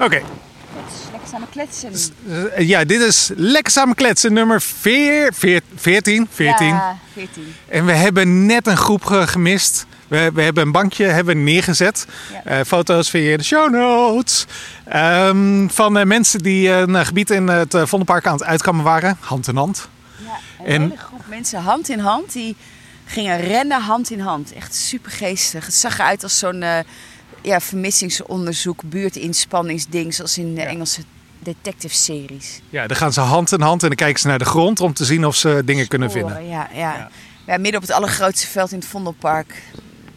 Oké, Lekker samen kletsen. eh, ja, dit is Lekker Samen Kletsen nummer veer, veer- 14. 14. Ja, 14. En we hebben net een groep ge- gemist. We, we hebben een bankje hebben neergezet. Ja. Eh, foto's in de show notes. Ehm, van eh, mensen die een gebied in het uh, Vondelpark aan het uitkammen waren. Hand in hand. Ja, een En- hele groep mensen hand in hand. Die gingen rennen hand in hand. Echt super geestig. Het zag eruit als zo'n ja, vermissingsonderzoek, buurtinspanningsding. Zoals in de Ja. Engelse detective series. Ja, dan gaan ze hand in hand en dan kijken ze naar de grond om te zien of ze dingen kunnen vinden. Ja, ja. Ja. Ja. midden op het allergrootste veld in het Vondelpark.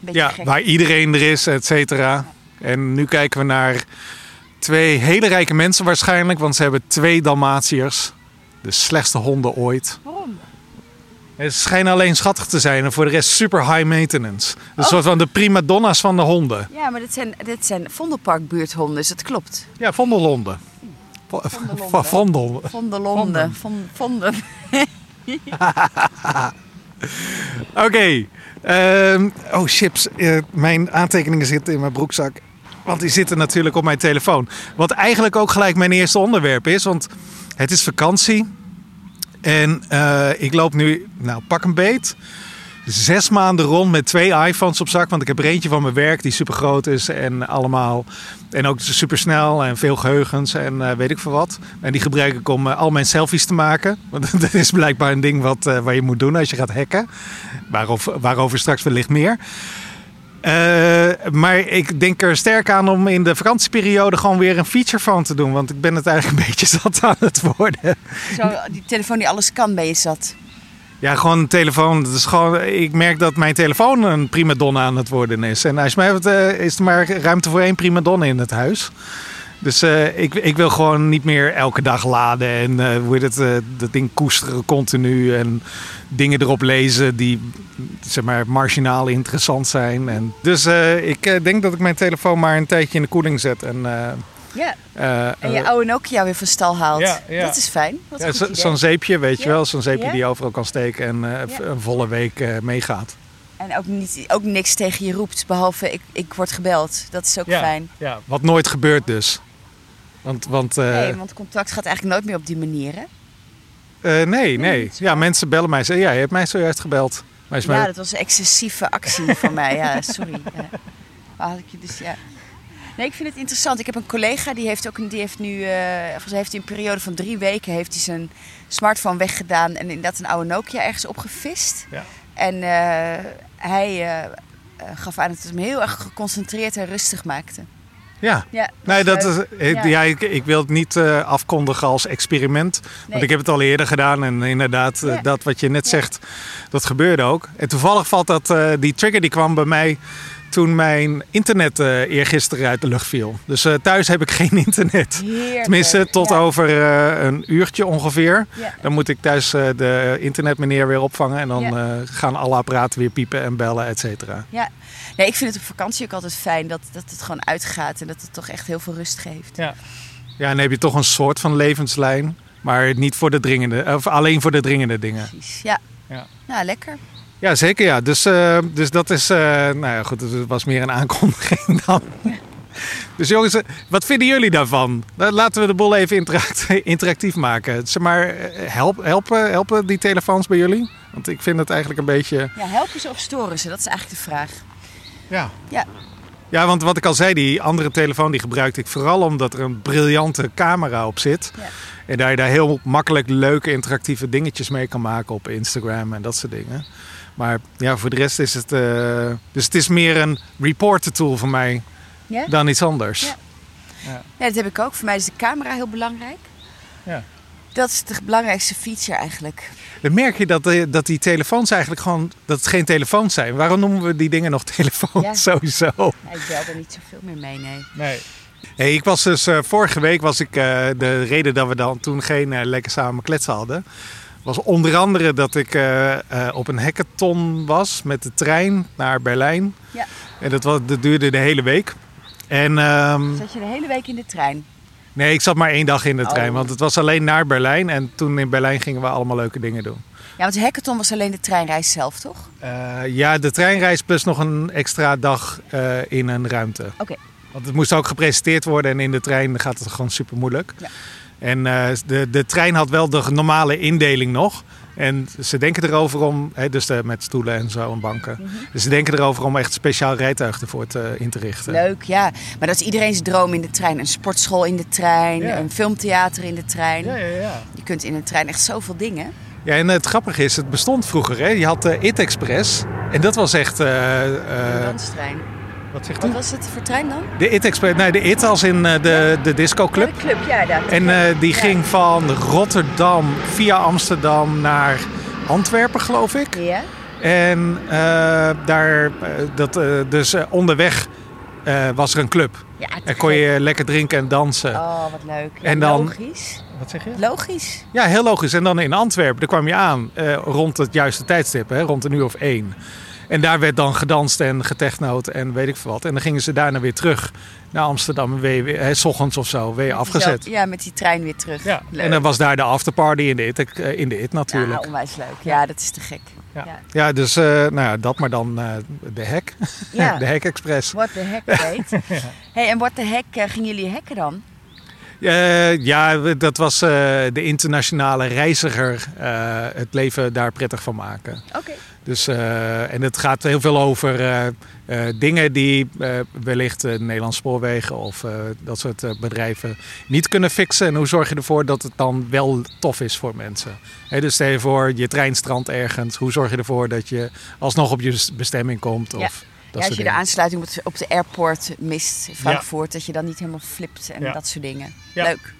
Beetje Ja, gek. waar iedereen er is, et cetera. En nu kijken we naar twee hele rijke mensen waarschijnlijk, want ze hebben twee Dalmatiërs. De slechtste honden ooit. Ze schijnen alleen schattig te zijn en voor de rest super high maintenance. Een Oh. soort van de prima donna's van de honden. Ja, maar dit zijn, dit zijn Vondelpark buurthonden, dus dat klopt. Ja, vondelhonden. Vo- Vondelhonden. vo- Vondel. Vondelonden. Von, vonden. Oké. ehm, oh, chips. Eh, mijn aantekeningen zitten in mijn broekzak. Want die zitten natuurlijk op mijn telefoon. Wat eigenlijk ook gelijk mijn eerste onderwerp is. Want het is vakantie. En eh, ik loop nu, nou pak een beet. Zes maanden rond met twee iPhones op zak. Want ik heb er eentje van mijn werk die super groot is. En allemaal. En ook super snel en veel geheugens en eh, weet ik veel wat. En die gebruik ik om eh, al mijn selfies te maken. Want dat is blijkbaar een ding wat, waar je moet doen als je gaat hacken. Waarover, waarover straks wellicht meer. Eh, maar ik denk er sterk aan om in de vakantieperiode gewoon weer een feature van te doen. Want ik ben het eigenlijk een beetje zat aan het worden. Zo, die telefoon die alles kan, ben je zat. Ja, gewoon een telefoon. Dat is gewoon, ik merk dat mijn telefoon een prima donna aan het worden is. En als je mij hebt, eh, is er maar ruimte voor één prima donna in het huis. Dus eh, ik, ik wil gewoon niet meer elke dag laden en eh hoe het, dat ding koesteren continu. En dingen erop lezen die zeg maar, marginaal interessant zijn. En, dus eh, ik eh, denk dat ik mijn telefoon maar een tijdje in de koeling zet. En, eh, Ja. eh, En je oude Nokia weer van stal haalt. Ja, ja. Dat is fijn. Ja, zo'n zeepje, weet je wel. Zo'n zeepje die je overal kan steken en een volle week meegaat. En ook, niet, ook niks tegen je roept, behalve ik, ik word gebeld. Dat is ook fijn. Ja, wat nooit gebeurt dus. Want, want Nee, want contact gaat eigenlijk nooit meer op die manier. Hè? Eh, nee, nee. Ja, mensen bellen mij en zeggen, ja, je hebt mij zojuist gebeld. Maar is Ja, mij... dat was een excessieve actie van mij. Ja, sorry. Ja. Had ik je dus, ja. Nee, ik vind het interessant. Ik heb een collega die heeft ook een, die heeft nu, eh volgens mij heeft hij een periode van drie weken heeft hij zijn smartphone weggedaan en inderdaad een oude Nokia ergens opgevist. Ja. En eh, hij gaf aan dat het hem heel erg geconcentreerd en rustig maakte. Ja, Ja, nee, dat leuk. is, eh, Ja. ik, ik wil het niet eh, afkondigen als experiment. Want ik heb het al eerder gedaan en inderdaad, eh, Ja. dat wat je net zegt, dat gebeurde ook. En toevallig valt dat, eh, die trigger die kwam bij mij toen mijn internet eh eergisteren uit de lucht viel. Dus eh, thuis heb ik geen internet. Heerlijk. Tenminste, tot Ja. over eh, een uurtje ongeveer. Ja. Dan moet ik thuis eh, de internetmeneer weer opvangen. En dan Ja. eh, gaan alle apparaten weer piepen en bellen, et cetera. Ja, nee, ik vind het op vakantie ook altijd fijn dat, dat het gewoon uitgaat en dat het toch echt heel veel rust geeft. Ja. Ja, en dan heb je toch een soort van levenslijn. Maar niet voor de dringende, of alleen voor de dringende dingen. Precies. Ja. Ja. Nou, lekker. Ja, zeker ja. Dus, eh, dus dat is, eh, nou ja goed, het was meer een aankondiging dan. Dus jongens, eh, wat vinden jullie daarvan? La- Laten we de boel even interact- interactief maken. Zeg maar, help, helpen, helpen die telefoons bij jullie? Want ik vind het eigenlijk een beetje... Ja, helpen ze of storen ze? Dat is eigenlijk de vraag. Ja. Ja. Ja, want wat ik al zei, die andere telefoon die gebruikte ik vooral omdat er een briljante camera op zit. Ja. En daar je daar heel makkelijk leuke interactieve dingetjes mee kan maken op Instagram en dat soort dingen. Maar ja, voor de rest is het... eh, dus het is meer een reporter tool voor mij Ja? dan iets anders. Ja. Ja, dat heb ik ook. Voor mij is de camera heel belangrijk. Ja. Dat is de belangrijkste feature eigenlijk. Dan merk je dat, eh, dat die telefoons eigenlijk gewoon... dat het geen telefoons zijn. Waarom noemen we die dingen nog telefoons Ja. sowieso? Ja, ik bel er niet zoveel meer mee, nee. Nee. Hey, ik was dus, eh, vorige week was ik, eh, de reden dat we dan toen geen lekker samen kletsen hadden, was onder andere dat ik op een hackathon was met de trein naar Berlijn. Ja. En dat, was, dat duurde de hele week. En ehm, Zat je de hele week in de trein? Nee, ik zat maar één dag in de trein, Oh. want het was alleen naar Berlijn. En toen in Berlijn gingen we allemaal leuke dingen doen. Ja, want de hackathon was alleen de treinreis zelf, toch? Eh, ja, de treinreis plus nog een extra dag eh, in een ruimte. Oké. Want het moest ook gepresenteerd worden en in de trein gaat het gewoon super moeilijk. Ja. En eh, de, de trein had wel de normale indeling nog. En ze denken erover om, hè, dus de, met stoelen en zo en banken. Dus ze denken erover om echt speciaal rijtuig ervoor te, in te richten. Leuk, ja. Maar dat is iedereen's droom in de trein. Een sportschool in de trein, Ja. een filmtheater in de trein. Ja, ja, ja. Je kunt in een trein echt zoveel dingen. Ja, en het grappige is, het bestond vroeger. Hè? Je had de IT Express. En dat was echt. eh, Een eh. Wat zegt Wat u? was het voor trein dan? De IT Express. Nee, de IT als in eh, de, de disco club. Ja, de club, ja. Daar. En eh, die Ja. ging van Rotterdam via Amsterdam naar Antwerpen, geloof ik. Ja? En eh, daar, dat, dus onderweg was er een club. Ja, En kon gek. je lekker drinken en dansen. Oh, wat leuk. Ja, En dan- Logisch. Wat zeg je? Logisch. Ja, heel logisch. En dan in Antwerpen, daar kwam je aan rond het juiste tijdstip, hè, rond een uur of één. En daar werd dan gedanst en getechnoot en weet ik veel wat. En dan gingen ze daarna weer terug naar Amsterdam. En weer, 's ochtends of zo, weer afgezet. Ja, met die trein weer terug. Ja. Leuk. En dan was daar de afterparty in de IT, eh, in de IT natuurlijk. Ja, onwijs leuk. Ja, dat is te gek. Ja, Ja. ja dus eh, nou ja, dat maar dan eh, de hek. Ja. de Hek Express. What the heck, weet. hey, en what the heck eh, gingen jullie hacken dan? Ja, dat was de internationale reiziger het leven daar prettig van maken. Oké. Dus, eh, en het gaat heel veel over eh, eh, dingen die eh, wellicht Nederlandse spoorwegen of eh, dat soort bedrijven niet kunnen fixen. En hoe zorg je ervoor dat het dan wel tof is voor mensen? Hè, dus stel je voor, je trein strandt ergens. Hoe zorg je ervoor dat je alsnog op je bestemming komt? Of Ja. dat Ja, soort als je de aansluiting op, de airport mist in Frankfurt, dat je dan niet helemaal flipt en Ja. dat soort dingen. Ja. Leuk.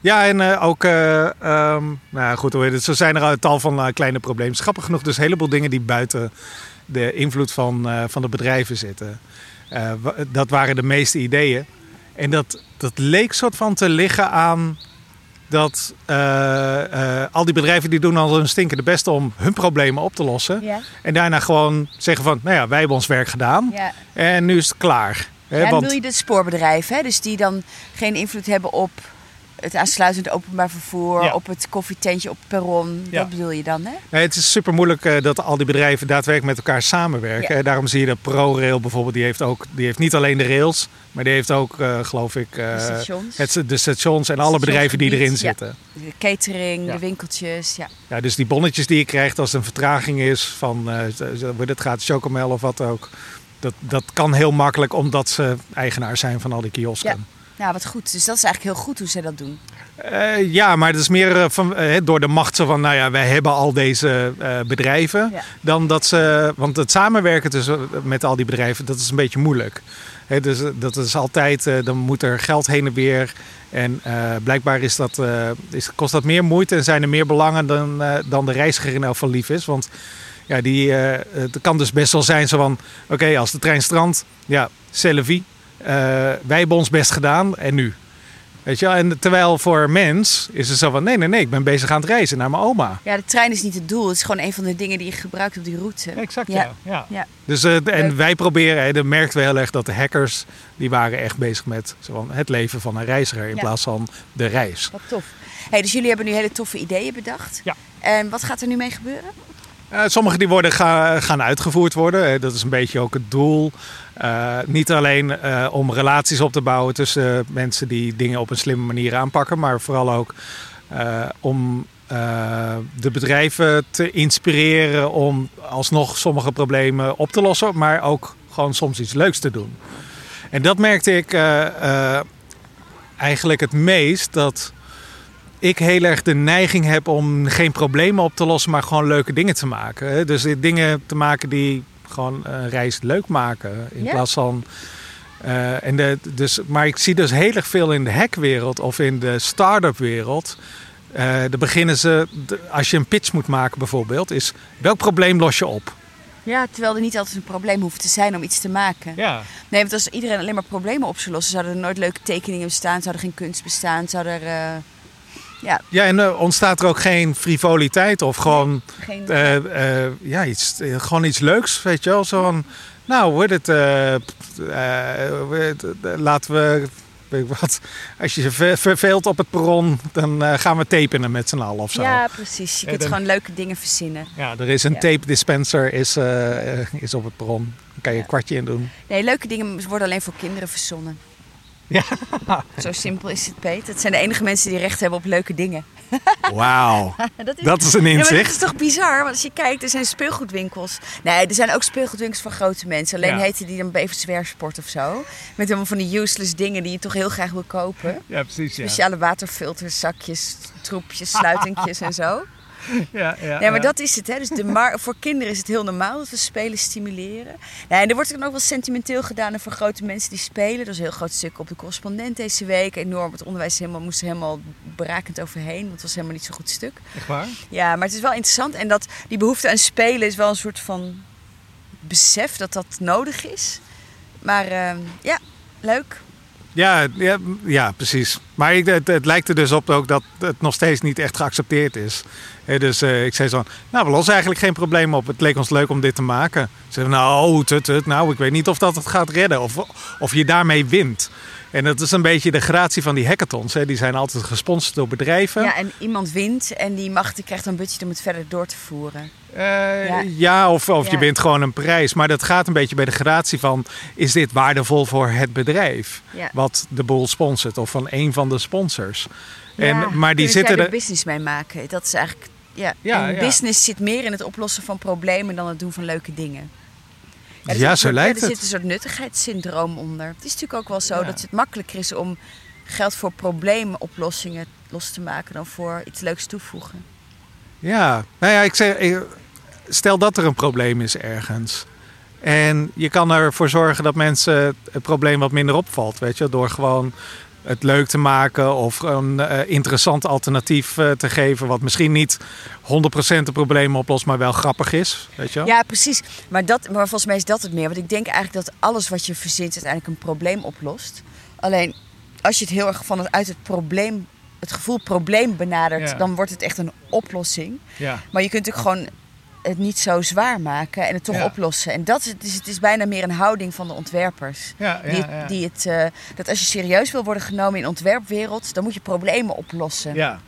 Ja, en eh, ook, eh, ehm, nou goed, hoe heet het? zo zijn er een tal van eh, kleine problemen. Grappig genoeg, dus een heleboel dingen die buiten de invloed van, van de bedrijven zitten. Dat waren de meeste ideeën. En dat, dat leek soort van te liggen aan dat al die bedrijven die doen al hun stinkende best om hun problemen op te lossen. Ja. En daarna gewoon zeggen van, nou ja, wij hebben ons werk gedaan Ja. en nu is het klaar. Hè, Ja, en want- bedoel je de spoorbedrijven, hè? dus die dan geen invloed hebben op het aansluitend openbaar vervoer, Ja. op het koffietentje op het perron. Ja. Dat bedoel je dan, hè? Nee, het is super moeilijk dat al die bedrijven daadwerkelijk met elkaar samenwerken. Ja. Eh, Daarom zie je dat ProRail bijvoorbeeld, die heeft, ook, die heeft niet alleen de rails, maar die heeft ook, eh, geloof ik, eh, De stations. het, de stations en alle bedrijven die erin zitten. De catering, de winkeltjes, ja. Ja, dus die bonnetjes die je krijgt als er een vertraging is van eh, wordt het gaat chocomel of wat ook. Dat, dat kan heel makkelijk omdat ze eigenaar zijn van al die kiosken. Nou, wat goed. Dus dat is eigenlijk heel goed hoe ze dat doen. Eh, ja, maar het is meer eh, van, eh, door de macht van, nou ja, wij hebben al deze bedrijven. Ja. Dan dat ze, want het samenwerken tussen, met al die bedrijven, dat is een beetje moeilijk. Dus dat is altijd, dan moet er geld heen en weer. En blijkbaar is dat, is, kost dat meer moeite en zijn er meer belangen dan, dan de reiziger in elk geval lief is. Want ja, die, het kan dus best wel zijn zo van, oké, als de trein strandt, ja, c'est wij hebben ons best gedaan en nu? Weet je wel? En terwijl voor mens is het zo van, nee, nee, nee, ik ben bezig aan het reizen naar mijn oma. Ja, de trein is niet het doel. Het is gewoon een van de dingen die je gebruikt op die route. Exact, Ja. ja. Ja. Dus, eh, en wij proberen, hè, dat merkten we heel erg, dat de hackers, die waren echt bezig met zo van, het leven van een reiziger in plaats van de reis. Wat tof. Hey, dus jullie hebben nu hele toffe ideeën bedacht. Ja. En wat gaat er nu mee gebeuren? Eh, sommige die worden ga- gaan uitgevoerd worden. Dat is een beetje ook het doel. Eh, niet alleen eh, om relaties op te bouwen tussen mensen die dingen op een slimme manier aanpakken, maar vooral ook om de bedrijven te inspireren om alsnog sommige problemen op te lossen, maar ook gewoon soms iets leuks te doen. En dat merkte ik eigenlijk het meest dat ik heel erg de neiging heb om geen problemen op te lossen, maar gewoon leuke dingen te maken. hè. Dus dingen te maken die gewoon een reis leuk maken. In Ja. plaats van. eh, en de, dus, maar ik zie dus heel erg veel in de hackwereld of in de start-up wereld. eh daar beginnen ze, als je een pitch moet maken bijvoorbeeld, is welk probleem los je op? Ja, terwijl er niet altijd een probleem hoeft te zijn om iets te maken. Ja. Nee, want als iedereen alleen maar problemen op zou lossen, zouden er nooit leuke tekeningen bestaan, zou er geen kunst bestaan, zou er eh, ja, Ja, en er ontstaat er ook geen frivoliteit of gewoon geen... Eh, eh, ja, iets, eh, gewoon iets leuks, weet je wel. Zo van, nou, wordt het, eh, eh, eh, laten we, weet ik wat, als je je ver- verveelt op het perron, dan eh, gaan we tapenen met z'n allen of zo. ja, precies. Je Eh, kunt dan- gewoon leuke dingen verzinnen. Ja, er is een Ja. tape dispenser is, eh, eh, is op het perron. Daar kan je Ja. een kwartje in doen. Nee, leuke dingen worden alleen voor kinderen verzonnen. Ja. Zo simpel is het, Peet. Het zijn de enige mensen die recht hebben op leuke dingen. Wauw. dat, Dat is een Ja, maar inzicht. dat is toch bizar? Want als je kijkt, er zijn speelgoedwinkels. Nee, er zijn ook speelgoedwinkels voor grote mensen. Alleen Ja. heten die dan Bever Zwerfsport of zo. Met helemaal van die useless dingen die je toch heel graag wil kopen. Ja, precies. Speciale waterfilters, zakjes, troepjes, sluitingjes en zo. Ja, ja, Nee, maar dat is het. Hè. Dus de mar- voor kinderen is het heel normaal dat we spelen stimuleren. Nee, en er wordt dan ook wel sentimenteel gedaan en voor grote mensen die spelen. Dat is een heel groot stuk op de correspondent deze week. Enorm. Het onderwijs helemaal, moest er helemaal berakend overheen. Want het was helemaal niet zo'n goed stuk. Echt waar? Ja, maar het is wel interessant. En dat die behoefte aan spelen is wel een soort van besef dat dat nodig is. Maar ehm, ja, leuk. Ja, ja, ja precies. Maar het, het lijkt er dus op ook dat het nog steeds niet echt geaccepteerd is. Dus eh, ik zei zo, nou we lossen eigenlijk geen probleem op. Het leek ons leuk om dit te maken. Ze zeiden, nou, tut, tut, nou ik weet niet of dat het gaat redden. Of, of je daarmee wint. En dat is een beetje de gratie van die hackathons. Hè. Die zijn altijd gesponsord door bedrijven. Ja, en iemand wint en die mag, die krijgt een budget om het verder door te voeren. Eh, Ja. ja. of, of je wint gewoon een prijs. Maar dat gaat een beetje bij de gratie van... is dit waardevol voor het bedrijf? Ja. Wat de boel sponsort. Of van een van de sponsors. En, maar die zitten er er... business mee maken. Dat is eigenlijk. Ja, Ja, en ja. business zit meer in het oplossen van problemen dan het doen van leuke dingen. Er Ja, zo soort- lijkt Er het. zit een soort nuttigheidssyndroom onder. Het is natuurlijk ook wel zo dat het makkelijker is om geld voor probleemoplossingen los te maken dan voor iets leuks toevoegen. Ja, nou ja, ik zeg... Stel dat er een probleem is ergens. En je kan ervoor zorgen dat mensen het probleem wat minder opvalt. Weet je, door gewoon het leuk te maken of een eh, interessant alternatief eh, te geven. Wat misschien niet 100% de problemen oplost, maar wel grappig is. Weet je wel? Ja, precies. Maar, dat, maar volgens mij is dat het meer. Want ik denk eigenlijk dat alles wat je verzint uiteindelijk een probleem oplost. Alleen als je het heel erg vanuit het probleem, het gevoel probleem benadert, Ja. dan wordt het echt een oplossing. ja. Maar je kunt ook gewoon het niet zo zwaar maken en het toch Ja. oplossen. En dat is, het, is, het is bijna meer een houding van de ontwerpers. Ja, Die, het- die het, eh, dat als je serieus wil worden genomen in de ontwerpwereld, dan moet je problemen oplossen. ja.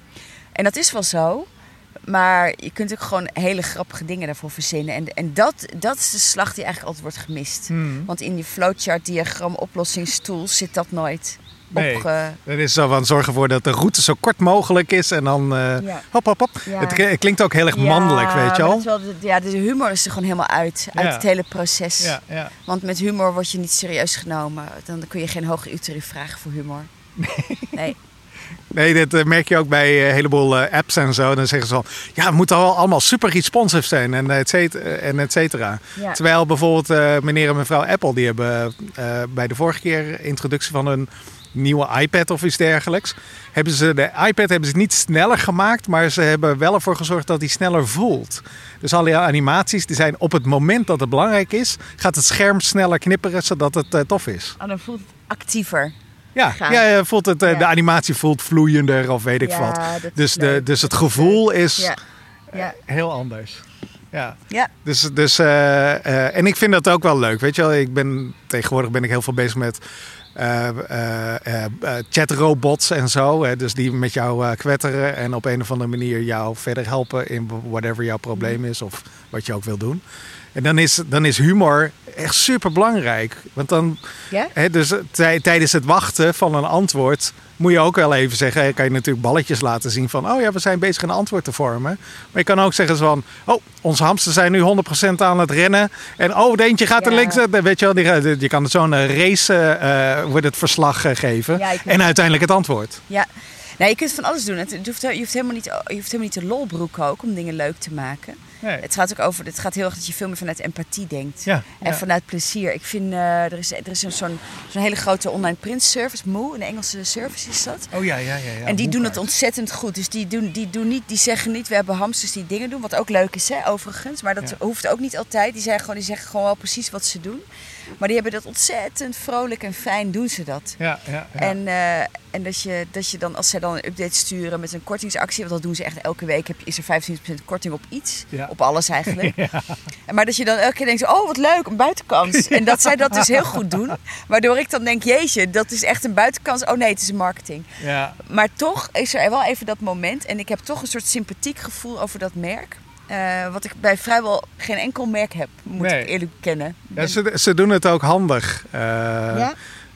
En dat is wel zo. Maar je kunt ook gewoon hele grappige dingen daarvoor verzinnen. En, en dat, dat is de slag die eigenlijk altijd wordt gemist. Hmm. Want in die flowchart diagram oplossingstools zit dat nooit Nee. opge... Dat is zo van zorgen ervoor dat de route zo kort mogelijk is. En dan eh, Ja. hop, hop, hop. Ja. Het klinkt ook heel erg mannelijk, weet je maar wel. dat ja, de humor is er gewoon helemaal uit. Uit het hele proces. Want met humor word je niet serieus genomen. Dan kun je geen hoge uurtarief vragen voor humor. Nee. Nee, dit eh, merk je ook bij een heleboel eh, apps en zo. Dan zeggen ze van, ja, het moet al allemaal super responsive zijn en et cetera. En et cetera. Ja. Terwijl bijvoorbeeld eh, meneer en mevrouw Apple, die hebben eh, bij de vorige keer introductie van een nieuwe iPad of iets dergelijks, hebben ze de iPad hebben ze niet sneller gemaakt, maar ze hebben wel ervoor gezorgd dat die sneller voelt. Dus alle animaties die zijn op het moment dat het belangrijk is, gaat het scherm sneller knipperen zodat het eh, tof is. Oh, dan voelt het actiever. Ja, Gaan. ja, voelt het, eh, Ja. de animatie voelt vloeiender of weet ik Ja, wat. Dus, de, leuk. dus het gevoel is Ja. Ja. heel anders. Ja. Ja. Dus, dus, eh, eh, en ik vind dat ook wel leuk. Weet je wel, ik ben, tegenwoordig ben ik heel veel bezig met eh, eh, eh, eh, chatrobots en zo. Hè, dus die met jou eh, kwetteren en op een of andere manier jou verder helpen in whatever jouw probleem is of wat je ook wil doen. En dan is, dan is humor echt super belangrijk. Want dan, Ja? hè, dus tij- tijdens het wachten van een antwoord moet je ook wel even zeggen. hè, Kan je natuurlijk balletjes laten zien van, oh ja, we zijn bezig een antwoord te vormen. Maar je kan ook zeggen van, oh, onze hamsters zijn nu 100% aan het rennen. En oh, de eentje gaat er links. eh, Weet je wel, die je kan zo'n eh, race, eh, eh, wordt het verslag eh, geven. Ja, je en uiteindelijk het antwoord. Ja. Nou, je kunt van alles doen. Het het hoeft, je, hoeft helemaal niet, je hoeft helemaal niet te lolbroeken ook om dingen leuk te maken. Het gaat ook over, het gaat heel erg dat je veel meer vanuit empathie denkt. Ja, En ja. vanuit plezier. Ik vind, eh, er is, er is zo'n zo'n hele grote online print service, Moo, een Engelse service is dat. Oh ja, ja, ja. ja en die doen het ontzettend goed. Dus die, doen, die, doen niet, die zeggen niet, we hebben hamsters die dingen doen. Wat ook leuk is, hè, overigens. Maar dat hoeft ook niet altijd. Die, zeggen gewoon, die zeggen gewoon wel precies wat ze doen. Maar die hebben dat ontzettend vrolijk en fijn doen ze dat. Ja, ja, ja. En, eh, en dat, je, dat je dan, als zij dan een update sturen met een kortingsactie, want dat doen ze echt elke week, heb je, is er 25% korting op iets. Ja. Op alles eigenlijk. En Maar dat je dan elke keer denkt, oh wat leuk, een buitenkans. En dat zij dat dus heel goed doen. Waardoor ik dan denk, jeetje, dat is echt een buitenkans. Oh nee, het is een marketing. ja. Maar toch is er wel even dat moment. En ik heb toch een soort sympathiek gevoel over dat merk. Eh, wat ik bij vrijwel geen enkel merk heb, moet Nee. ik eerlijk bekennen. Ja, ze, ze doen het ook handig. Eh, Ja?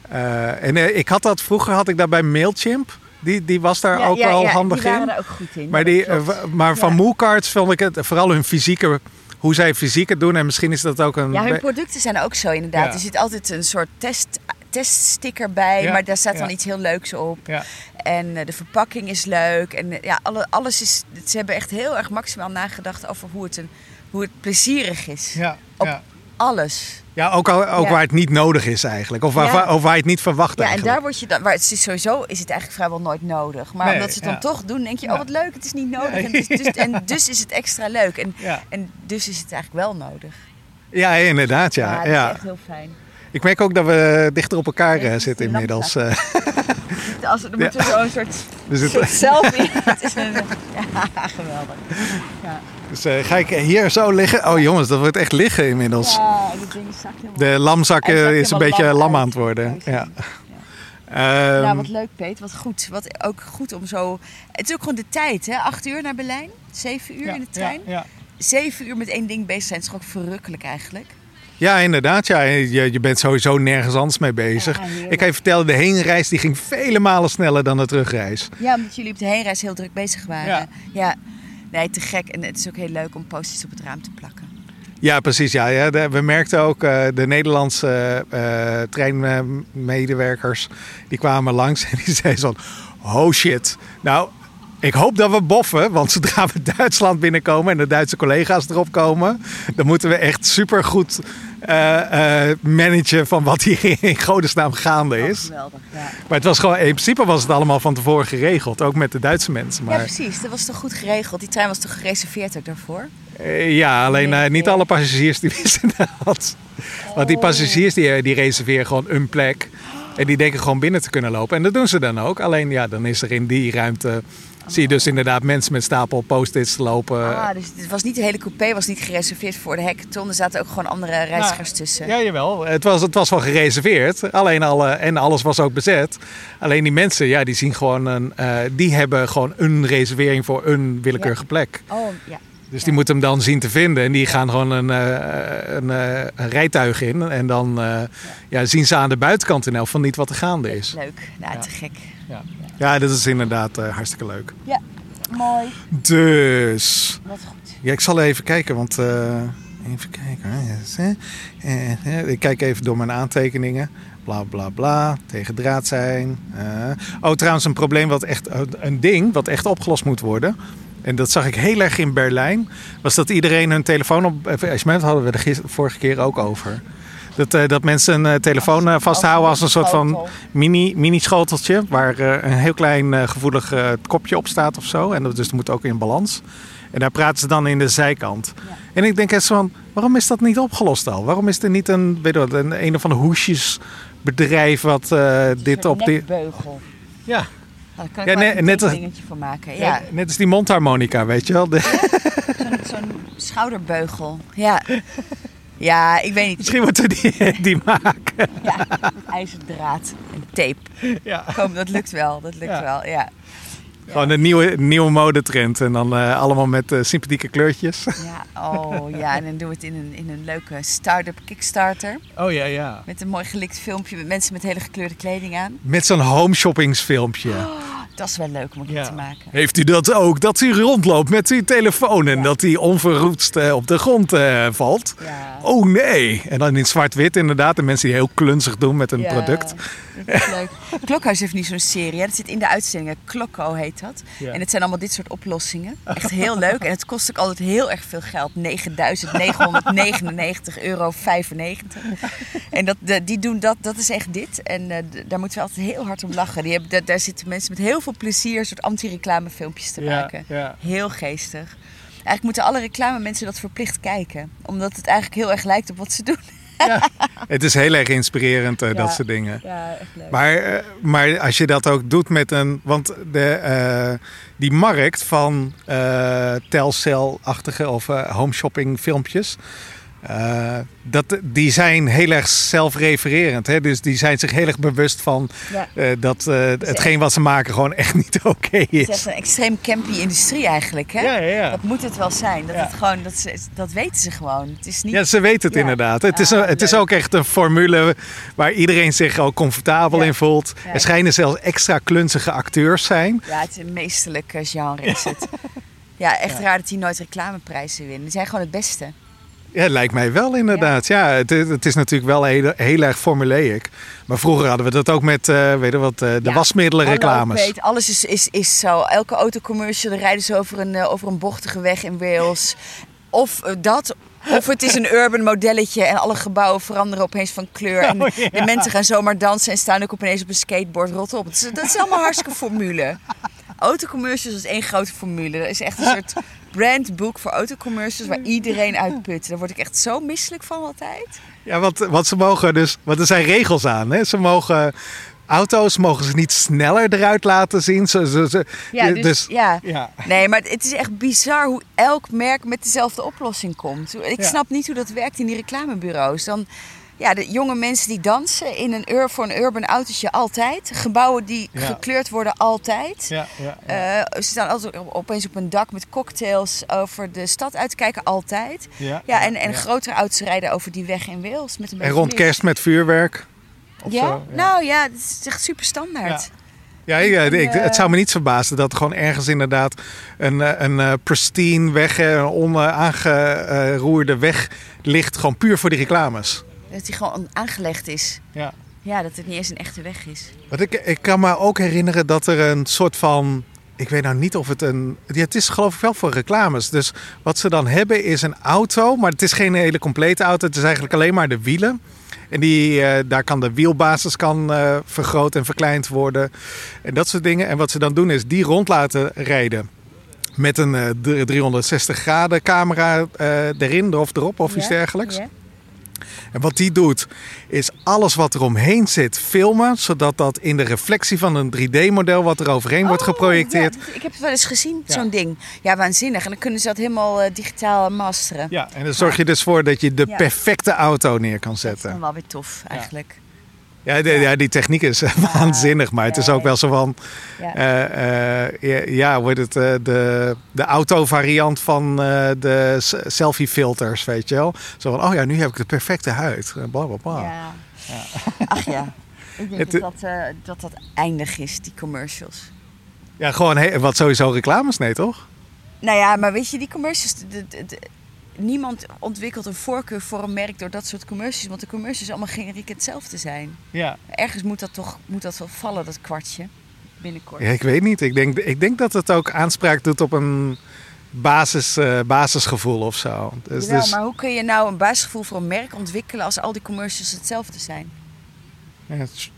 Eh, en ik had dat vroeger had ik dat bij Mailchimp. Die, die was daar Ja, ook ja, wel ja, handig die waren in. daar ook goed in. Maar, die, eh, maar van Ja. Moecards vond ik het vooral hun fysieke, hoe zij fysiek het doen. En misschien is dat ook een. Ja, hun producten zijn ook zo inderdaad. Ja. Er zit altijd een soort test, teststicker bij, Ja, maar daar staat dan iets heel leuks op. ja. En eh, de verpakking is leuk. En eh, ja, alle, alles is. Ze hebben echt heel erg maximaal nagedacht over hoe het, een, hoe het plezierig is. Ja, Op- ja. Alles. Ja, ook, al, ook Ja. waar het niet nodig is eigenlijk. Of waar, Ja. waar- of waar je het niet verwacht Ja, en daar word je dan. Maar het is sowieso is het eigenlijk vrijwel nooit nodig. Maar Nee, omdat ze het dan toch doen, denk je, oh wat leuk, het is niet nodig. En, dus, dus, en dus is het extra leuk. En, en dus is het eigenlijk wel nodig. Ja, inderdaad. Ja, dat ja. is echt heel fijn. Ik merk ook dat we dichter op elkaar Ja, eh, zitten inmiddels. eh. Als, er moet zo'n soort, soort selfie. Het is een, ja, geweldig. Ja, dus eh, ga ik hier zo liggen? Oh jongens, dat wordt echt liggen inmiddels. ja dat ding. De lamzak is een beetje lam aan het worden. Ja. Ja. Nou, wat leuk, Peet. Wat goed. Wat ook goed om zo... Het is ook gewoon de tijd, hè? Acht uur naar Berlijn. Zeven uur ja, in de trein. Ja. Zeven uur met één ding bezig zijn. is toch ook verrukkelijk eigenlijk. Ja, inderdaad. Ja. Je, je bent sowieso nergens anders mee bezig. Ja, ik kan je vertellen, de heenreis die ging vele malen sneller dan de terugreis. Ja, omdat jullie op de heenreis heel druk bezig waren. Ja. ja. Nee, te gek. En het is ook heel leuk om posters op het raam te plakken. Ja, precies. Ja, ja. We merkten ook eh, de Nederlandse eh, treinmedewerkers die kwamen langs en die zeiden zo: Oh shit. Nou, ik hoop dat we boffen, want zodra we Duitsland binnenkomen en de Duitse collega's erop komen, dan moeten we echt supergoed eh managen van wat hier in godesnaam gaande Oh, is. geweldig, ja. Maar het was gewoon, in principe was het allemaal van tevoren geregeld, ook met de Duitse mensen. Ja, Maar precies. Dat was toch goed geregeld. Die trein was toch gereserveerd ook daarvoor? Eh, ja, alleen niet Ja. alle passagiers die wisten dat. Want die passagiers die, die reserveren gewoon een plek. En die denken gewoon binnen te kunnen lopen. En dat doen ze dan ook. Alleen ja, dan is er in die ruimte... Zie je dus inderdaad mensen met stapel post-its lopen. Ah, dus het was niet de hele coupé was niet gereserveerd voor de hackathon. Er zaten ook gewoon andere reizigers tussen. Ja, jawel. Het was, het was wel gereserveerd. Alleen alle, en alles was ook bezet. Alleen die mensen, ja, die zien gewoon een... eh, die hebben gewoon een reservering voor een willekeurige plek. Oh, ja. Dus die moeten hem dan zien te vinden. En die gaan gewoon een, eh, een, eh, een rijtuig in. En dan ja, zien ze aan de buitenkant in elk geval niet wat er gaande is. Leuk. Nou, te gek. Ja, dat is inderdaad eh, hartstikke leuk. Ja, mooi. Dus, Wat goed. ja, ik zal even kijken, want... eh, even kijken. Ja. Eh, eh, Ik kijk even door mijn aantekeningen. Bla bla bla. Tegen draad zijn. Oh, trouwens, een probleem wat echt. Een ding wat echt opgelost moet worden. En dat zag ik heel erg in Berlijn. Was dat iedereen hun telefoon op. Engagement hadden we de vorige keer ook over. Dat, eh, dat mensen een eh, telefoon eh, vasthouden als een soort van Schotel. mini, mini schoteltje. Waar een heel klein gevoelig kopje op staat of zo. En dat, dus moet ook in balans. En daar praten ze dan in de zijkant. Ja. En ik denk zo van, waarom is dat niet opgelost al? Waarom is er niet een, weet je wat, een, een of ander hoesjesbedrijf wat dit op nekbeugel. Ja, Nou, daar kan ik Ja, net- een net dingetje van maken. ja. Ja, net als die mondharmonica, weet je wel. De- zo'n zo'n schouderbeugel. Ja. Ja, ik weet niet. misschien moeten we die, die maken. Ja, ijzerdraad en tape. Ja. Kom, dat lukt wel. Dat lukt Ja. wel, ja. Gewoon een nieuwe, nieuwe modetrend. En dan eh, allemaal met eh, sympathieke kleurtjes. Ja, oh ja. En dan doen we het in een, in een leuke start-up Kickstarter. Oh ja, ja. Met een mooi gelikt filmpje met mensen met hele gekleurde kleding aan. Met zo'n home shoppingsfilmpje. Dat is wel leuk om Ja. te maken. Heeft u dat ook? Dat u rondloopt met uw telefoon en dat die onverroetst eh, op de grond eh, valt? Ja. Oh nee. En dan in zwart-wit inderdaad. De mensen die heel klunzig doen met een Ja, product. Dat is leuk. Klokhuis heeft nu zo'n serie. Hè? Dat zit in de uitzendingen. Klokko heet dat. Ja. En het zijn allemaal dit soort oplossingen. Echt heel leuk. En het kost ook altijd heel erg veel geld. 9.999,95 euro. En dat, de- die doen dat, dat is echt dit. En eh, daar moeten we altijd heel hard om lachen. Die hebben, da- daar zitten mensen met heel veel plezier soort anti-reclame filmpjes te maken. ja. Heel geestig. Eigenlijk moeten alle reclame mensen dat verplicht kijken. Omdat het eigenlijk heel erg lijkt op wat ze doen. Het is heel erg inspirerend, eh, Ja. dat soort dingen. Ja, echt leuk. Maar, eh, maar als je dat ook doet met een. Want de, eh, die markt van Telcel-achtige of eh home shopping filmpjes. Eh, dat, die zijn heel erg zelfrefererend. Hè? Dus die zijn zich heel erg bewust van Ja. eh, dat eh, hetgeen wat ze maken gewoon echt niet oké Het is is. echt een extreem campy industrie eigenlijk, hè? Ja, ja, ja. Dat moet het wel zijn. Dat, het gewoon, dat, ze, dat weten ze gewoon. Het is niet... Ja, ze weten het inderdaad. Het, is, Ah, een- het is ook echt een formule waar iedereen zich ook comfortabel in voelt. Er schijnen zelfs extra klunzige acteurs zijn. Ja, het is een meesterlijk genre is het. Ja, echt raar dat die nooit reclameprijzen winnen. Die zijn gewoon het beste. Ja, lijkt mij wel inderdaad. Ja, het, is- het is natuurlijk wel heel, heel erg formulaic. Maar vroeger hadden we dat ook met eh, weet je wat, eh, de Ja, wasmiddelenreclames. Hallo, Peet, alles is, is, is zo. Elke autocommercial, rijden ze over een, eh, over een bochtige weg in Wales. Of dat, of het is een urban modelletje en alle gebouwen veranderen opeens van kleur. En Oh, ja. de mensen gaan zomaar dansen en staan ook opeens op een skateboard rot op. Dat is, dat is allemaal hartstikke formule. Autocommercials is één grote formule. Dat is echt een soort brandboek voor autocommercials waar iedereen uit put. Daar word ik echt zo misselijk van altijd. Ja, want, want ze mogen dus, want er zijn regels aan. Hè? Ze mogen auto's mogen ze niet sneller eruit laten zien. Ze, ze, ze- Ja, dus, ja. ja. Nee, maar het is echt bizar hoe elk merk met dezelfde oplossing komt. Ik Ja. snap niet hoe dat werkt in die reclamebureaus. Dan, ja, de jonge mensen die dansen in een ur voor een urban autootje altijd. Gebouwen die Ja. gekleurd worden altijd. Ja, ja, ja. Eh, ze staan altijd op- opeens op een dak met cocktails over de stad uit te kijken, altijd. ja, Ja, en, en ja. grotere auto's rijden over die weg in Wales met een En rond kerst met vuurwerk. Of Ja? zo, Nou ja, het is echt super standaard. Ja, ja, ik, eh, het zou me niet verbazen dat er gewoon ergens inderdaad een, eh, een eh, pristine weg, eh, een onaangeroerde weg ligt. Gewoon puur voor die reclames. Dat die gewoon aangelegd is. Ja. Ja, dat het niet eens een echte weg is. Want ik, ik kan me ook herinneren dat er een soort van. Ik weet nou niet of het een. Ja, het is geloof ik wel voor reclames. Dus wat ze dan hebben is een auto. Maar het is geen hele complete auto. Het is eigenlijk alleen maar de wielen. En die, eh, daar kan de wielbasis kan, eh, vergroot en verkleind worden. En dat soort dingen. En wat ze dan doen is die rond laten rijden. Met een eh, dr- 360 graden camera eh, erin of erop of iets dergelijks. ja. En wat die doet, is alles wat er omheen zit filmen, zodat dat in de reflectie van een 3D-model wat er overheen wordt Oh, geprojecteerd. ja, ik heb het wel eens gezien, Ja. zo'n ding. Ja, waanzinnig. En dan kunnen ze dat helemaal eh, digitaal masteren. Ja, en dan zorg je dus voor dat je de perfecte auto neer kan Dat is zetten. dan wel weer tof, eigenlijk. Ja, de- ja die techniek is waanzinnig, maar het is ook wel zo van, Ja. eh, eh, ja, ja, heet het, eh, de, de auto-variant van de selfie-filters, weet je wel. Zo van, oh ja, nu heb ik de perfecte huid. Bla, bla, bla. Ja. Ach ja. Ik denk Het- dat, dat, dat dat eindig is, die commercials. Ja, gewoon wat sowieso reclames, nee toch? Nou ja, maar weet je, die commercials... de- de- niemand ontwikkelt een voorkeur voor een merk door dat soort commercials. Want de commercials allemaal generiek hetzelfde zijn. Ja. Ergens moet dat toch moet dat wel vallen, dat kwartje. Binnenkort. Ja, ik weet niet. Ik denk, ik denk dat het ook aanspraak doet op een basis, eh, basisgevoel of zo. Dus, Jawel, dus- maar hoe kun je nou een basisgevoel voor een merk ontwikkelen als al die commercials hetzelfde zijn?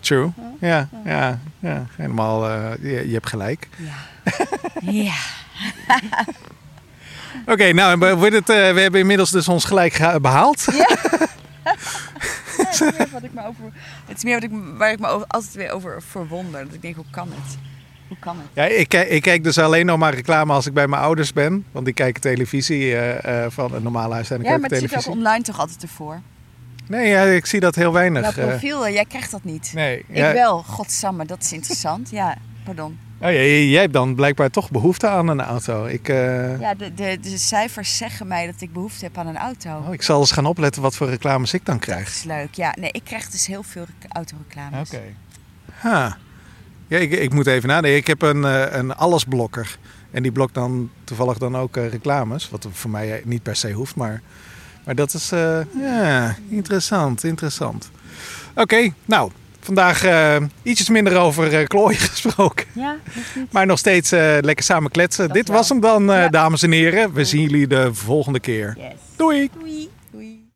true. Ja, ja, ja. helemaal. eh, je, je hebt gelijk. Ja. ja. Oké, nou, we, het, eh, we hebben inmiddels dus ons gelijk behaald. het is meer, wat ik me over, het is meer wat ik, me- waar ik me over, altijd weer over verwonder. Dat ik denk, hoe kan het? Hoe kan het? Ja, ik, kijk- ik kijk dus alleen nog maar reclame als ik bij mijn ouders ben. Want die kijken televisie eh, eh, van een normale huis. En ik Ja, maar het zit ook online toch altijd ervoor? Nee, ja, ik zie dat heel weinig. profiel, jij krijgt dat niet. nee, Ik ja, wel, godsamme, dat is interessant. Ja, pardon. Oh, jij hebt dan blijkbaar toch behoefte aan een auto. Ik, eh, Ja, de, de, de cijfers zeggen mij dat ik behoefte heb aan een auto. oh, ik zal eens gaan opletten wat voor reclames ik dan Dat krijg. is leuk. Ja, nee, ik krijg dus heel veel rec- autoreclames. Oké. Ha. Ja, ik, ik moet even nadenken. Ik heb een, eh, een allesblokker. En die blokt dan toevallig dan ook eh, reclames. Wat voor mij niet per se hoeft. Maar, maar dat is ja, interessant. Interessant. Oké, nou. Vandaag eh, ietsjes minder over eh, klooien gesproken. Ja. Maar nog steeds eh, lekker samen kletsen. Dat Dit wel. was hem dan, Ja. dames en heren. We zien jullie de volgende keer. Yes. Doei! Doei.